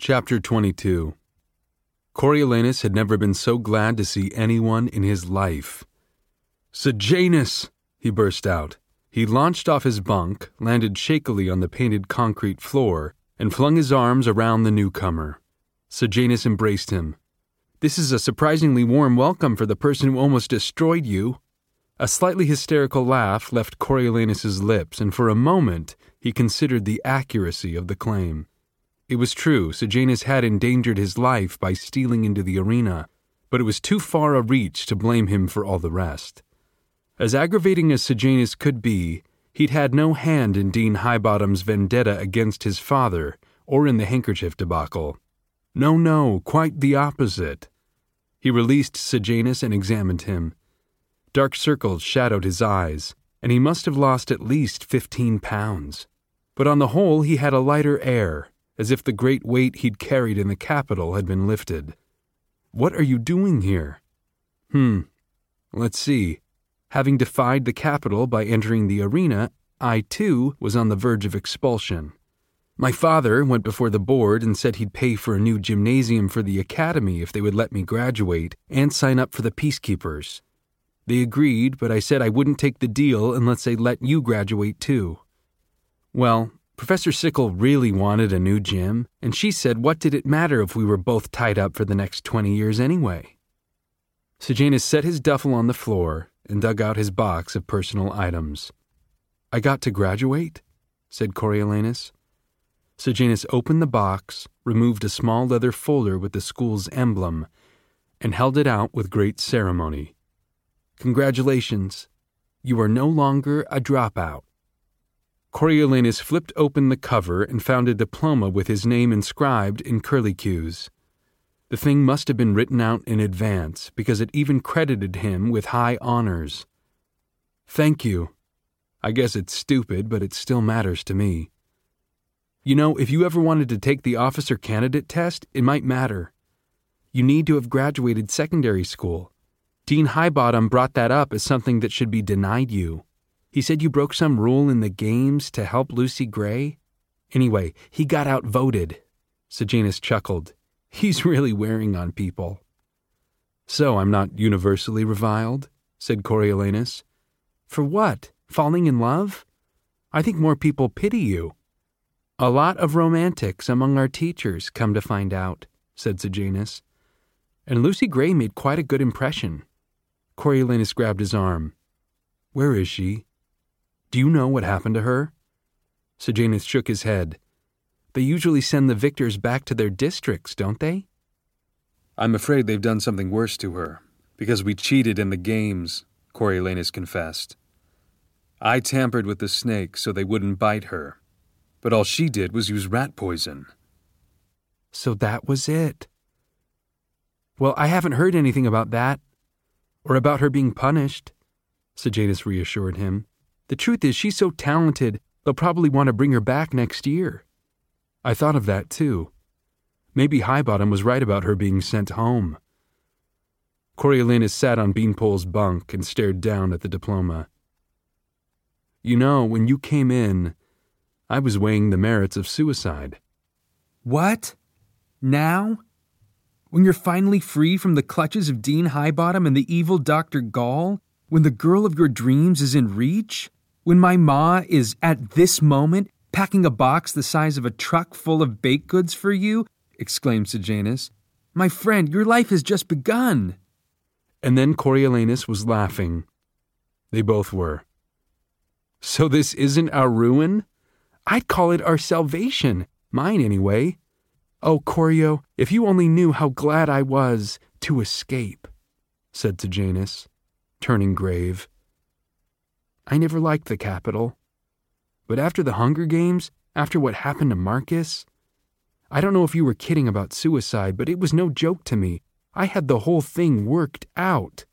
Chapter 22 Coriolanus had never been so glad to see anyone in his life. Sejanus! he burst out. He launched off his bunk, landed shakily on the painted concrete floor, and flung his arms around the newcomer. Sejanus embraced him. This is a surprisingly warm welcome for the person who almost destroyed you. A slightly hysterical laugh left Coriolanus's lips, and for a moment he considered the accuracy of the claim. It was true, Sejanus had endangered his life by stealing into the arena, but it was too far a reach to blame him for all the rest. As aggravating as Sejanus could be, he'd had no hand in Dean Highbottom's vendetta against his father or in the handkerchief debacle. No, no, quite the opposite. He released Sejanus and examined him. Dark circles shadowed his eyes, and he must have lost at least fifteen pounds. But on the whole, he had a lighter air, as if the great weight he'd carried in the capital had been lifted. What are you doing here? Hmm. Let's see. Having defied the capital by entering the arena, I too was on the verge of expulsion. My father went before the board and said he'd pay for a new gymnasium for the academy if they would let me graduate and sign up for the peacekeepers. They agreed, but I said I wouldn't take the deal unless they let you graduate too. Well, Professor Sickle really wanted a new gym, and she said what did it matter if we were both tied up for the next 20 years anyway? Sejanus set his duffel on the floor and dug out his box of personal items. I got to graduate? said Coriolanus. Sejanus opened the box, removed a small leather folder with the school's emblem, and held it out with great ceremony. Congratulations. You are no longer a dropout. Coriolanus flipped open the cover and found a diploma with his name inscribed in curlicues. The thing must have been written out in advance because it even credited him with high honors. Thank you. I guess it's stupid, but it still matters to me. You know, if you ever wanted to take the officer candidate test, it might matter. You need to have graduated secondary school. Dean Highbottom brought that up as something that should be denied you. He said you broke some rule in the games to help Lucy Gray. Anyway, he got outvoted. Sejanus chuckled. He's really wearing on people. So I'm not universally reviled? said Coriolanus. For what? Falling in love? I think more people pity you. A lot of romantics among our teachers, come to find out, said Sejanus. And Lucy Gray made quite a good impression. Coriolanus grabbed his arm. Where is she? Do you know what happened to her? Sejanus shook his head. They usually send the victors back to their districts, don't they? I'm afraid they've done something worse to her, because we cheated in the games, Coriolanus confessed. I tampered with the snake so they wouldn't bite her, but all she did was use rat poison. So that was it. Well, I haven't heard anything about that or about her being punished, Sejanus reassured him. The truth is, she's so talented, they'll probably want to bring her back next year. I thought of that, too. Maybe Highbottom was right about her being sent home. Coriolanus sat on Beanpole's bunk and stared down at the diploma. You know, when you came in, I was weighing the merits of suicide. What? Now? When you're finally free from the clutches of Dean Highbottom and the evil Dr. Gall? When the girl of your dreams is in reach? When my ma is, at this moment, packing a box the size of a truck full of baked goods for you? exclaimed Sejanus. My friend, your life has just begun. And then Coriolanus was laughing. They both were. So this isn't our ruin? I'd call it our salvation. Mine, anyway. Oh, Corio, if you only knew how glad I was to escape, said Sejanus, turning grave. I never liked the capital. But after the Hunger Games, after what happened to Marcus, I don't know if you were kidding about suicide, but it was no joke to me. I had the whole thing worked out.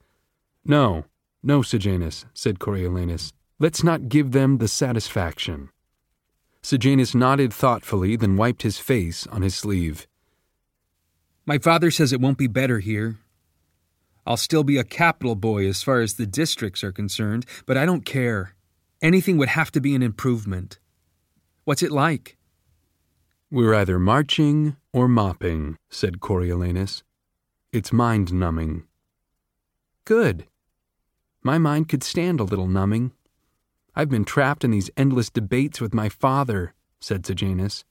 No, no, Sejanus, said Coriolanus. Let's not give them the satisfaction. Sejanus nodded thoughtfully, then wiped his face on his sleeve. My father says it won't be better here. I'll still be a capital boy as far as the districts are concerned, but I don't care. Anything would have to be an improvement. What's it like? We're either marching or mopping, said Coriolanus. It's mind numbing. Good. My mind could stand a little numbing. I've been trapped in these endless debates with my father, said Sejanus.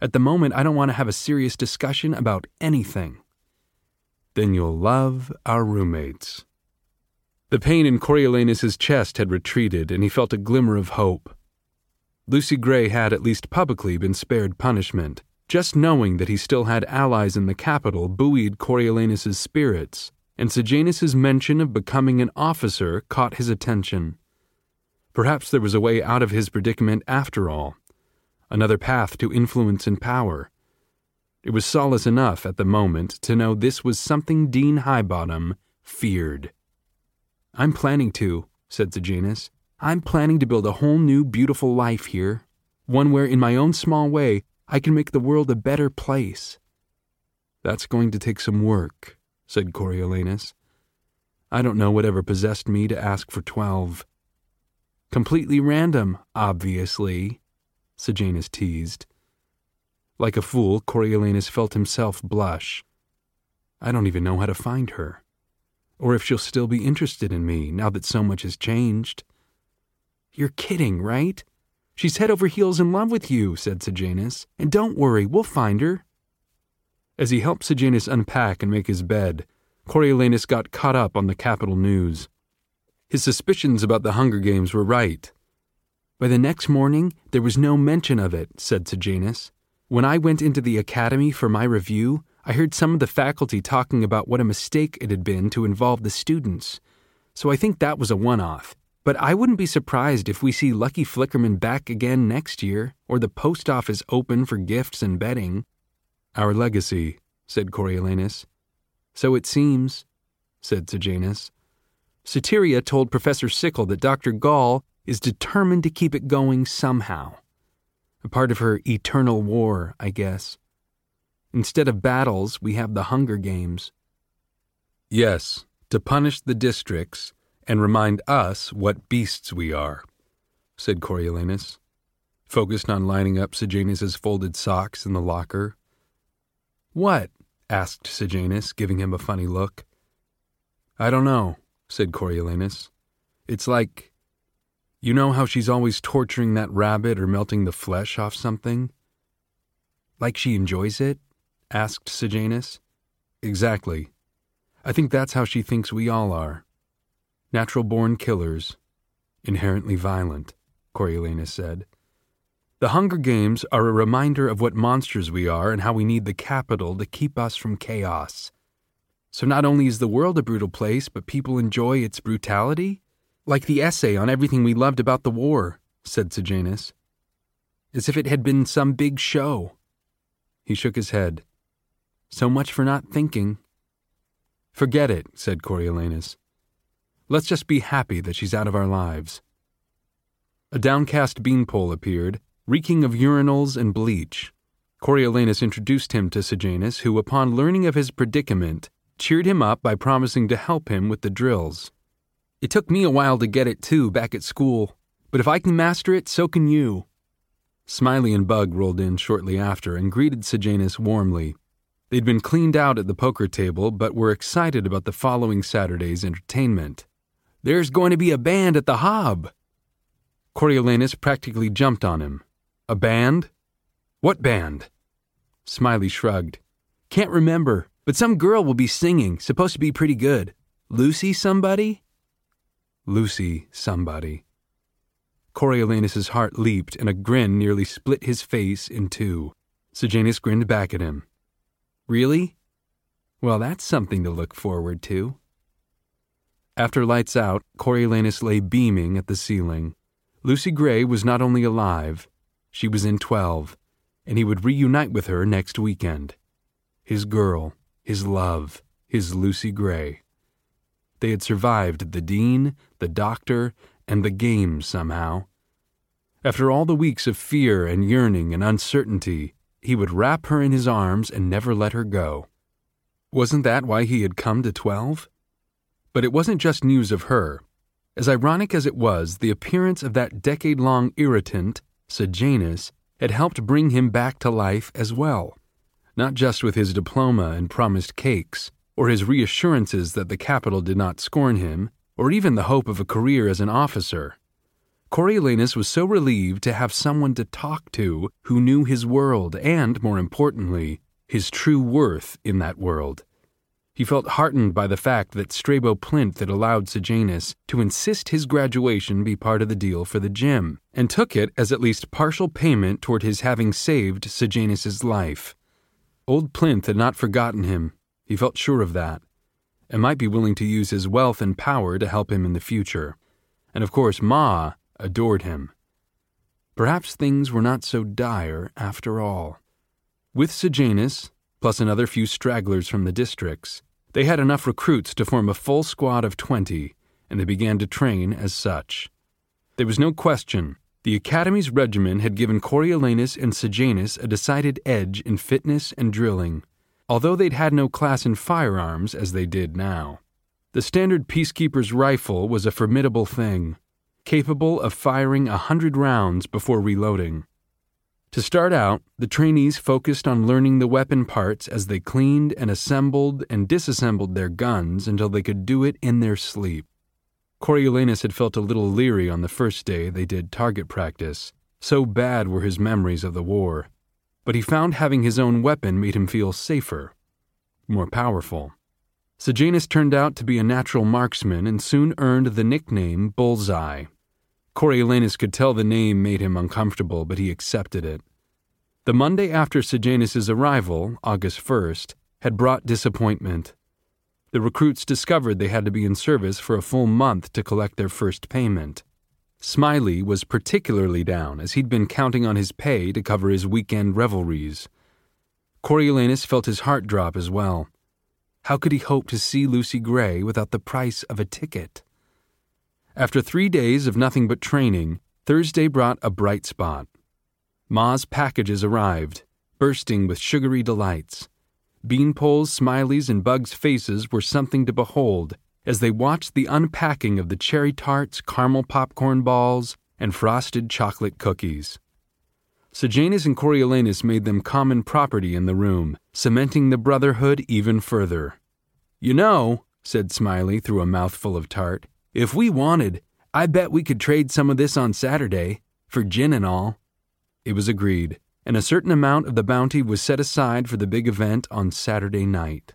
At the moment, I don't want to have a serious discussion about anything. Then you'll love our roommates. The pain in Coriolanus's chest had retreated, and he felt a glimmer of hope. Lucy Gray had, at least publicly, been spared punishment. Just knowing that he still had allies in the capital buoyed Coriolanus's spirits, and Sejanus's mention of becoming an officer caught his attention. Perhaps there was a way out of his predicament after all, another path to influence and power. It was solace enough at the moment to know this was something Dean Highbottom feared. I'm planning to, said Sejanus. I'm planning to build a whole new beautiful life here, one where, in my own small way, I can make the world a better place. That's going to take some work, said Coriolanus. I don't know whatever possessed me to ask for twelve. Completely random, obviously, Sejanus teased. Like a fool, Coriolanus felt himself blush. I don't even know how to find her or if she'll still be interested in me now that so much has changed. You're kidding, right? She's head over heels in love with you, said Sejanus. And don't worry, we'll find her. As he helped Sejanus unpack and make his bed, Coriolanus got caught up on the capital news. His suspicions about the Hunger Games were right. By the next morning, there was no mention of it, said Sejanus. When I went into the academy for my review, I heard some of the faculty talking about what a mistake it had been to involve the students, so I think that was a one off. But I wouldn't be surprised if we see Lucky Flickerman back again next year, or the post office open for gifts and betting. Our legacy, said Coriolanus. So it seems, said Sejanus. Satyria told Professor Sickle that Dr. Gall is determined to keep it going somehow. A part of her eternal war, I guess. Instead of battles, we have the Hunger Games. Yes, to punish the districts and remind us what beasts we are, said Coriolanus, focused on lining up Sejanus's folded socks in the locker. What? asked Sejanus, giving him a funny look. I don't know, said Coriolanus. It's like. You know how she's always torturing that rabbit or melting the flesh off something? Like she enjoys it? asked Sejanus. Exactly. I think that's how she thinks we all are. Natural born killers, inherently violent, Coriolanus said. The Hunger Games are a reminder of what monsters we are and how we need the capital to keep us from chaos. So not only is the world a brutal place, but people enjoy its brutality? Like the essay on everything we loved about the war, said Sejanus. As if it had been some big show. He shook his head. So much for not thinking. Forget it, said Coriolanus. Let's just be happy that she's out of our lives. A downcast beanpole appeared, reeking of urinals and bleach. Coriolanus introduced him to Sejanus, who, upon learning of his predicament, cheered him up by promising to help him with the drills. It took me a while to get it, too, back at school, but if I can master it, so can you. Smiley and Bug rolled in shortly after and greeted Sejanus warmly. They'd been cleaned out at the poker table, but were excited about the following Saturday's entertainment. There's going to be a band at the Hob. Coriolanus practically jumped on him. A band? What band? Smiley shrugged. Can't remember, but some girl will be singing, supposed to be pretty good. Lucy somebody? Lucy somebody. Coriolanus's heart leaped and a grin nearly split his face in two. Sejanus grinned back at him. Really? Well, that's something to look forward to. After lights out, Coriolanus lay beaming at the ceiling. Lucy Gray was not only alive, she was in 12, and he would reunite with her next weekend. His girl, his love, his Lucy Gray. They had survived the dean, the doctor, and the games somehow. After all the weeks of fear and yearning and uncertainty, he would wrap her in his arms and never let her go. Wasn't that why he had come to 12? But it wasn't just news of her. As ironic as it was, the appearance of that decade long irritant, Sejanus, had helped bring him back to life as well, not just with his diploma and promised cakes, or his reassurances that the capital did not scorn him, or even the hope of a career as an officer. Coriolanus was so relieved to have someone to talk to who knew his world and, more importantly, his true worth in that world. He felt heartened by the fact that Strabo Plinth had allowed Sejanus to insist his graduation be part of the deal for the gym, and took it as at least partial payment toward his having saved Sejanus's life. Old Plinth had not forgotten him, he felt sure of that, and might be willing to use his wealth and power to help him in the future. And of course, Ma adored him. Perhaps things were not so dire after all. With Sejanus, plus another few stragglers from the districts, they had enough recruits to form a full squad of 20, and they began to train as such. There was no question. The Academy's regimen had given Coriolanus and Sejanus a decided edge in fitness and drilling, although they'd had no class in firearms as they did now. The standard peacekeeper's rifle was a formidable thing, capable of firing a hundred rounds before reloading. To start out, the trainees focused on learning the weapon parts as they cleaned and assembled and disassembled their guns until they could do it in their sleep. Coriolanus had felt a little leery on the first day they did target practice, so bad were his memories of the war. But he found having his own weapon made him feel safer, more powerful. Sejanus turned out to be a natural marksman and soon earned the nickname Bullseye. Coriolanus could tell the name made him uncomfortable, but he accepted it. The Monday after Sejanus's arrival, August 1st, had brought disappointment. The recruits discovered they had to be in service for a full month to collect their first payment. Smiley was particularly down, as he'd been counting on his pay to cover his weekend revelries. Coriolanus felt his heart drop as well. How could he hope to see Lucy Gray without the price of a ticket? After three days of nothing but training, Thursday brought a bright spot. Ma's packages arrived, bursting with sugary delights. Beanpole's, Smiley's, and Bug's faces were something to behold as they watched the unpacking of the cherry tarts, caramel popcorn balls, and frosted chocolate cookies. Sejanus and Coriolanus made them common property in the room, cementing the brotherhood even further. You know, said Smiley through a mouthful of tart, if we wanted, I bet we could trade some of this on Saturday, for gin and all. It was agreed, and a certain amount of the bounty was set aside for the big event on Saturday night.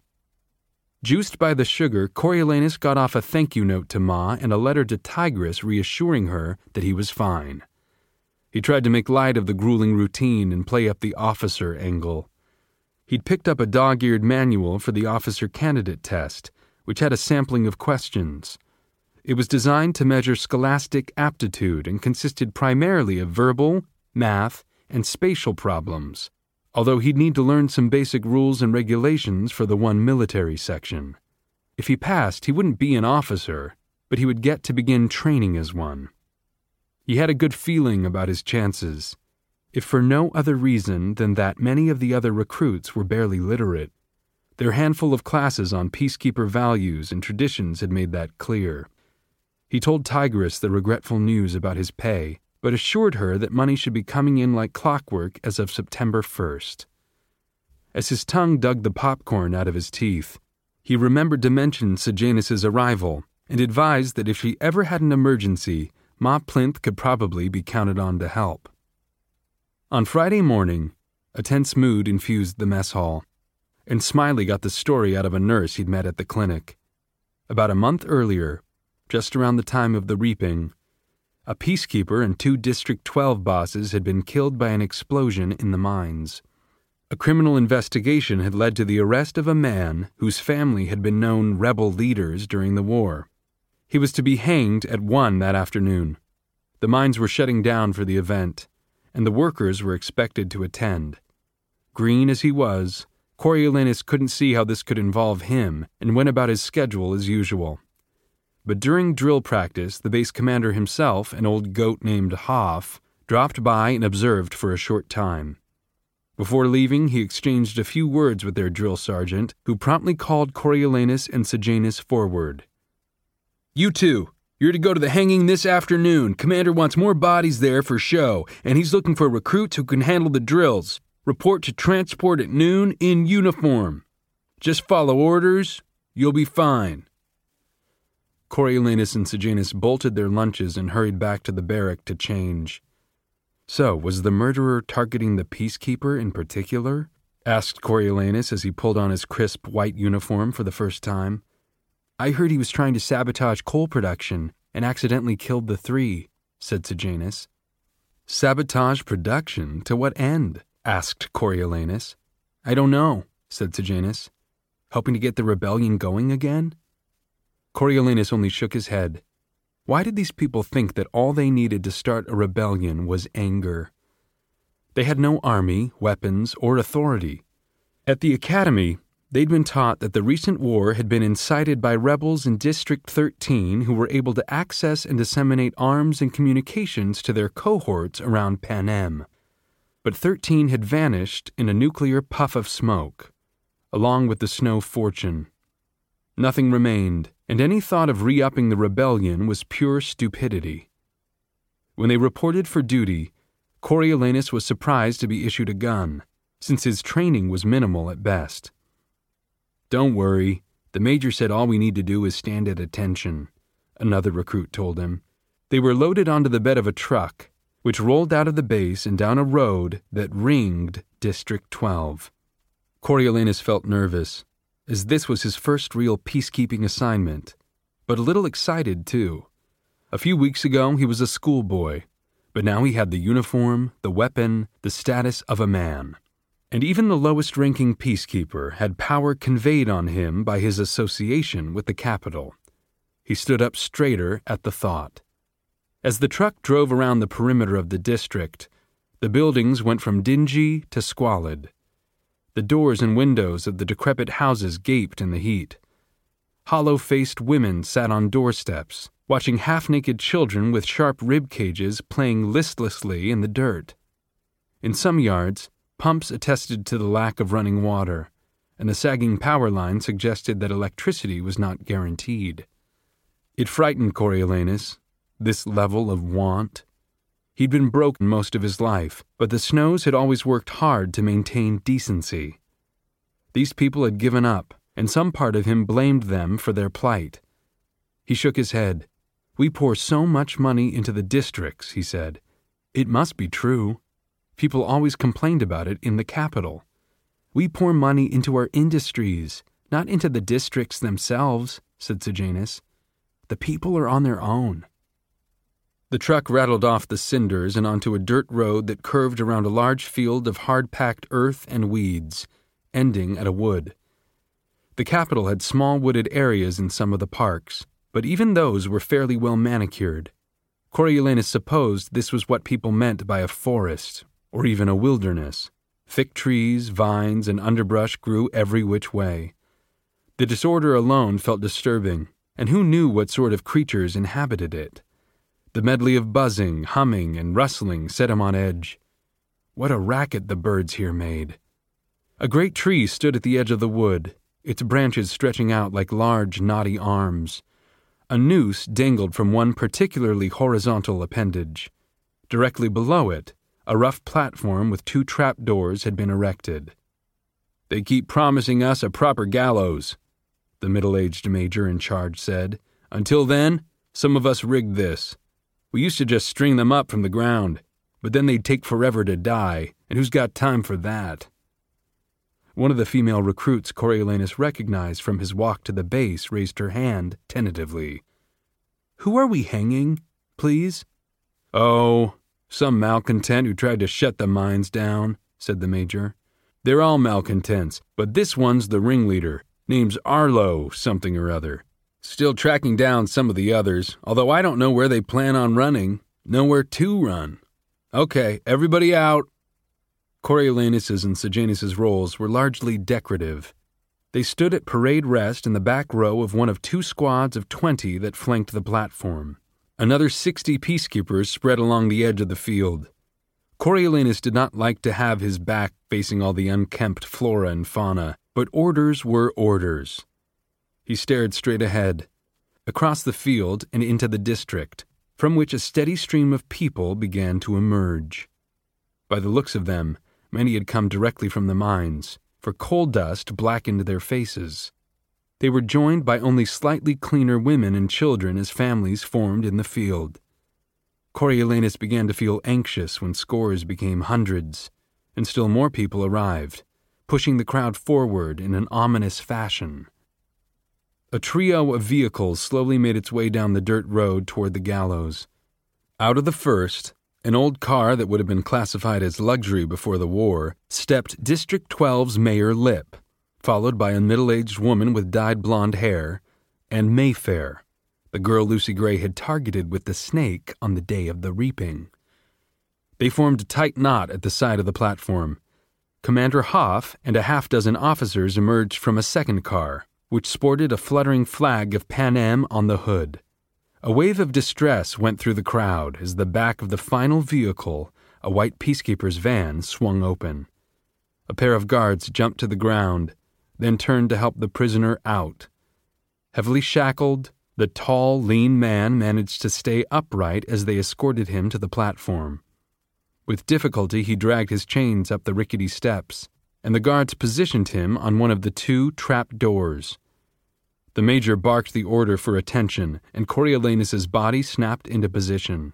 Juiced by the sugar, Coriolanus got off a thank you note to Ma and a letter to Tigris reassuring her that he was fine. He tried to make light of the grueling routine and play up the officer angle. He'd picked up a dog eared manual for the officer candidate test, which had a sampling of questions. It was designed to measure scholastic aptitude and consisted primarily of verbal, math, and spatial problems, although he'd need to learn some basic rules and regulations for the one military section. If he passed, he wouldn't be an officer, but he would get to begin training as one. He had a good feeling about his chances, if for no other reason than that many of the other recruits were barely literate. Their handful of classes on peacekeeper values and traditions had made that clear. He told Tigris the regretful news about his pay, but assured her that money should be coming in like clockwork as of September 1st. As his tongue dug the popcorn out of his teeth, he remembered to mention Sejanus's arrival and advised that if she ever had an emergency, Ma Plinth could probably be counted on to help. On Friday morning, a tense mood infused the mess hall, and Smiley got the story out of a nurse he'd met at the clinic. About a month earlier, just around the time of the reaping, a peacekeeper and two District 12 bosses had been killed by an explosion in the mines. A criminal investigation had led to the arrest of a man whose family had been known rebel leaders during the war. He was to be hanged at 1 that afternoon. The mines were shutting down for the event, and the workers were expected to attend. Green as he was, Coriolanus couldn't see how this could involve him and went about his schedule as usual. But during drill practice, the base commander himself, an old goat named Hoff, dropped by and observed for a short time. Before leaving, he exchanged a few words with their drill sergeant, who promptly called Coriolanus and Sejanus forward. You two, You're to go to the hanging this afternoon. Commander wants more bodies there for show, and he's looking for recruits who can handle the drills. Report to transport at noon in uniform. Just follow orders. You'll be fine. Coriolanus and Sejanus bolted their lunches and hurried back to the barrack to change. So, was the murderer targeting the peacekeeper in particular? asked Coriolanus as he pulled on his crisp white uniform for the first time. I heard he was trying to sabotage coal production and accidentally killed the three, said Sejanus. Sabotage production? To what end? asked Coriolanus. I don't know, said Sejanus. Hoping to get the rebellion going again? Coriolanus only shook his head. Why did these people think that all they needed to start a rebellion was anger? They had no army, weapons, or authority. At the academy, they'd been taught that the recent war had been incited by rebels in District 13 who were able to access and disseminate arms and communications to their cohorts around Panem. But 13 had vanished in a nuclear puff of smoke, along with the snow fortune. Nothing remained, and any thought of re upping the rebellion was pure stupidity. When they reported for duty, Coriolanus was surprised to be issued a gun, since his training was minimal at best. Don't worry, the major said all we need to do is stand at attention, another recruit told him. They were loaded onto the bed of a truck, which rolled out of the base and down a road that ringed District 12. Coriolanus felt nervous as this was his first real peacekeeping assignment, but a little excited too. A few weeks ago, he was a schoolboy, but now he had the uniform, the weapon, the status of a man. And even the lowest ranking peacekeeper had power conveyed on him by his association with the capital. He stood up straighter at the thought. As the truck drove around the perimeter of the district, the buildings went from dingy to squalid. The doors and windows of the decrepit houses gaped in the heat. Hollow faced women sat on doorsteps, watching half naked children with sharp rib cages playing listlessly in the dirt. In some yards, pumps attested to the lack of running water, and the sagging power line suggested that electricity was not guaranteed. It frightened Coriolanus, this level of want. He'd been broke most of his life, but the Snows had always worked hard to maintain decency. These people had given up, and some part of him blamed them for their plight. He shook his head. We pour so much money into the districts, he said. It must be true. People always complained about it in the capital. We pour money into our industries, not into the districts themselves, said Sejanus. The people are on their own. The truck rattled off the cinders and onto a dirt road that curved around a large field of hard packed earth and weeds, ending at a wood. The capital had small wooded areas in some of the parks, but even those were fairly well manicured. Coriolanus supposed this was what people meant by a forest, or even a wilderness. Thick trees, vines, and underbrush grew every which way. The disorder alone felt disturbing, and who knew what sort of creatures inhabited it? The medley of buzzing, humming, and rustling set him on edge. What a racket the birds here made! A great tree stood at the edge of the wood, its branches stretching out like large, knotty arms. A noose dangled from one particularly horizontal appendage. Directly below it, a rough platform with two trap doors had been erected. They keep promising us a proper gallows, the middle aged major in charge said. Until then, some of us rigged this. We used to just string them up from the ground, but then they'd take forever to die, and who's got time for that? One of the female recruits Coriolanus recognized from his walk to the base raised her hand tentatively. Who are we hanging, please? Oh, some malcontent who tried to shut the mines down, said the major. They're all malcontents, but this one's the ringleader. Name's Arlo something or other. Still tracking down some of the others, although I don't know where they plan on running. Nowhere to run. Okay, everybody out. Coriolanus's and Sejanus's roles were largely decorative. They stood at parade rest in the back row of one of two squads of twenty that flanked the platform. Another sixty peacekeepers spread along the edge of the field. Coriolanus did not like to have his back facing all the unkempt flora and fauna, but orders were orders. He stared straight ahead. across the field and into the district, from which a steady stream of people began to emerge. By the looks of them, many had come directly from the mines, for coal dust blackened their faces. They were joined by only slightly cleaner women and children as families formed in the field. Coriolanus began to feel anxious when scores became hundreds, and still more people arrived, pushing the crowd forward in an ominous fashion. A trio of vehicles slowly made its way down the dirt road toward the gallows. Out of the first, an old car that would have been classified as luxury before the war, stepped District 12's Mayor Lipp, followed by a middle aged woman with dyed blonde hair, and Mayfair, the girl Lucy Gray had targeted with the snake on the day of the reaping. They formed a tight knot at the side of the platform. Commander Hoff and a half dozen officers emerged from a second car, which sported a fluttering flag of Panem on the hood. A wave of distress went through the crowd as the back of the final vehicle, a white peacekeeper's van, swung open. A pair of guards jumped to the ground, then turned to help the prisoner out. Heavily shackled, the tall, lean man managed to stay upright as they escorted him to the platform. With difficulty, he dragged his chains up the rickety steps, and the guards positioned him on one of the two trap doors. The major barked the order for attention, and Coriolanus's body snapped into position.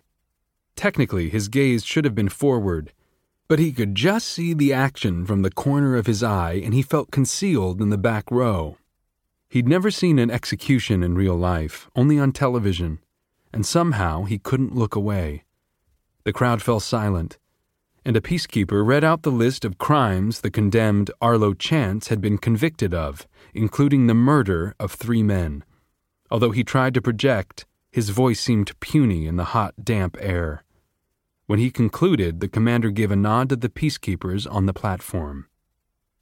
Technically, his gaze should have been forward, but he could just see the action from the corner of his eye, and he felt concealed in the back row. He'd never seen an execution in real life, only on television, and somehow he couldn't look away. The crowd fell silent, and a peacekeeper read out the list of crimes the condemned Arlo Chance had been convicted of, including the murder of three men. Although he tried to project, his voice seemed puny in the hot, damp air. When he concluded, the commander gave a nod to the peacekeepers on the platform.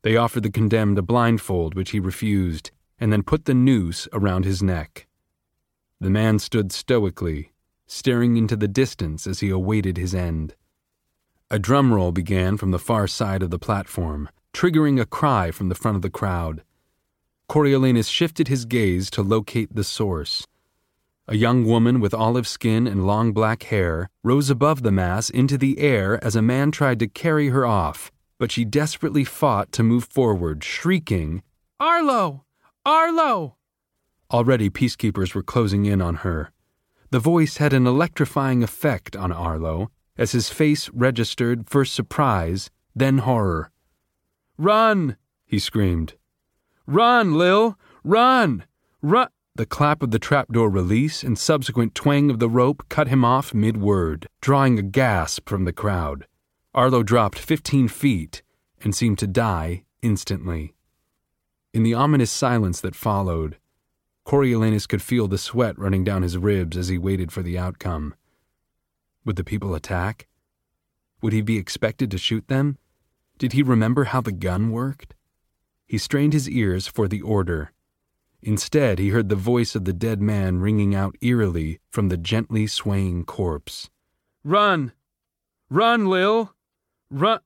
They offered the condemned a blindfold, which he refused, and then put the noose around his neck. The man stood stoically, staring into the distance as he awaited his end. A drum roll began from the far side of the platform, triggering a cry from the front of the crowd. Coriolanus shifted his gaze to locate the source. A young woman with olive skin and long black hair rose above the mass into the air as a man tried to carry her off, but she desperately fought to move forward, shrieking, Arlo! Arlo! Already peacekeepers were closing in on her. The voice had an electrifying effect on Arlo as his face registered first surprise, then horror. Run! he screamed. Run, Lil! Run! Run! The clap of the trapdoor release and subsequent twang of the rope cut him off mid word, drawing a gasp from the crowd. Arlo dropped fifteen feet and seemed to die instantly. In the ominous silence that followed, Coriolanus could feel the sweat running down his ribs as he waited for the outcome. Would the people attack? Would he be expected to shoot them? Did he remember how the gun worked? He strained his ears for the order. Instead, he heard the voice of the dead man ringing out eerily from the gently swaying corpse. Run! Run, Lil! Run!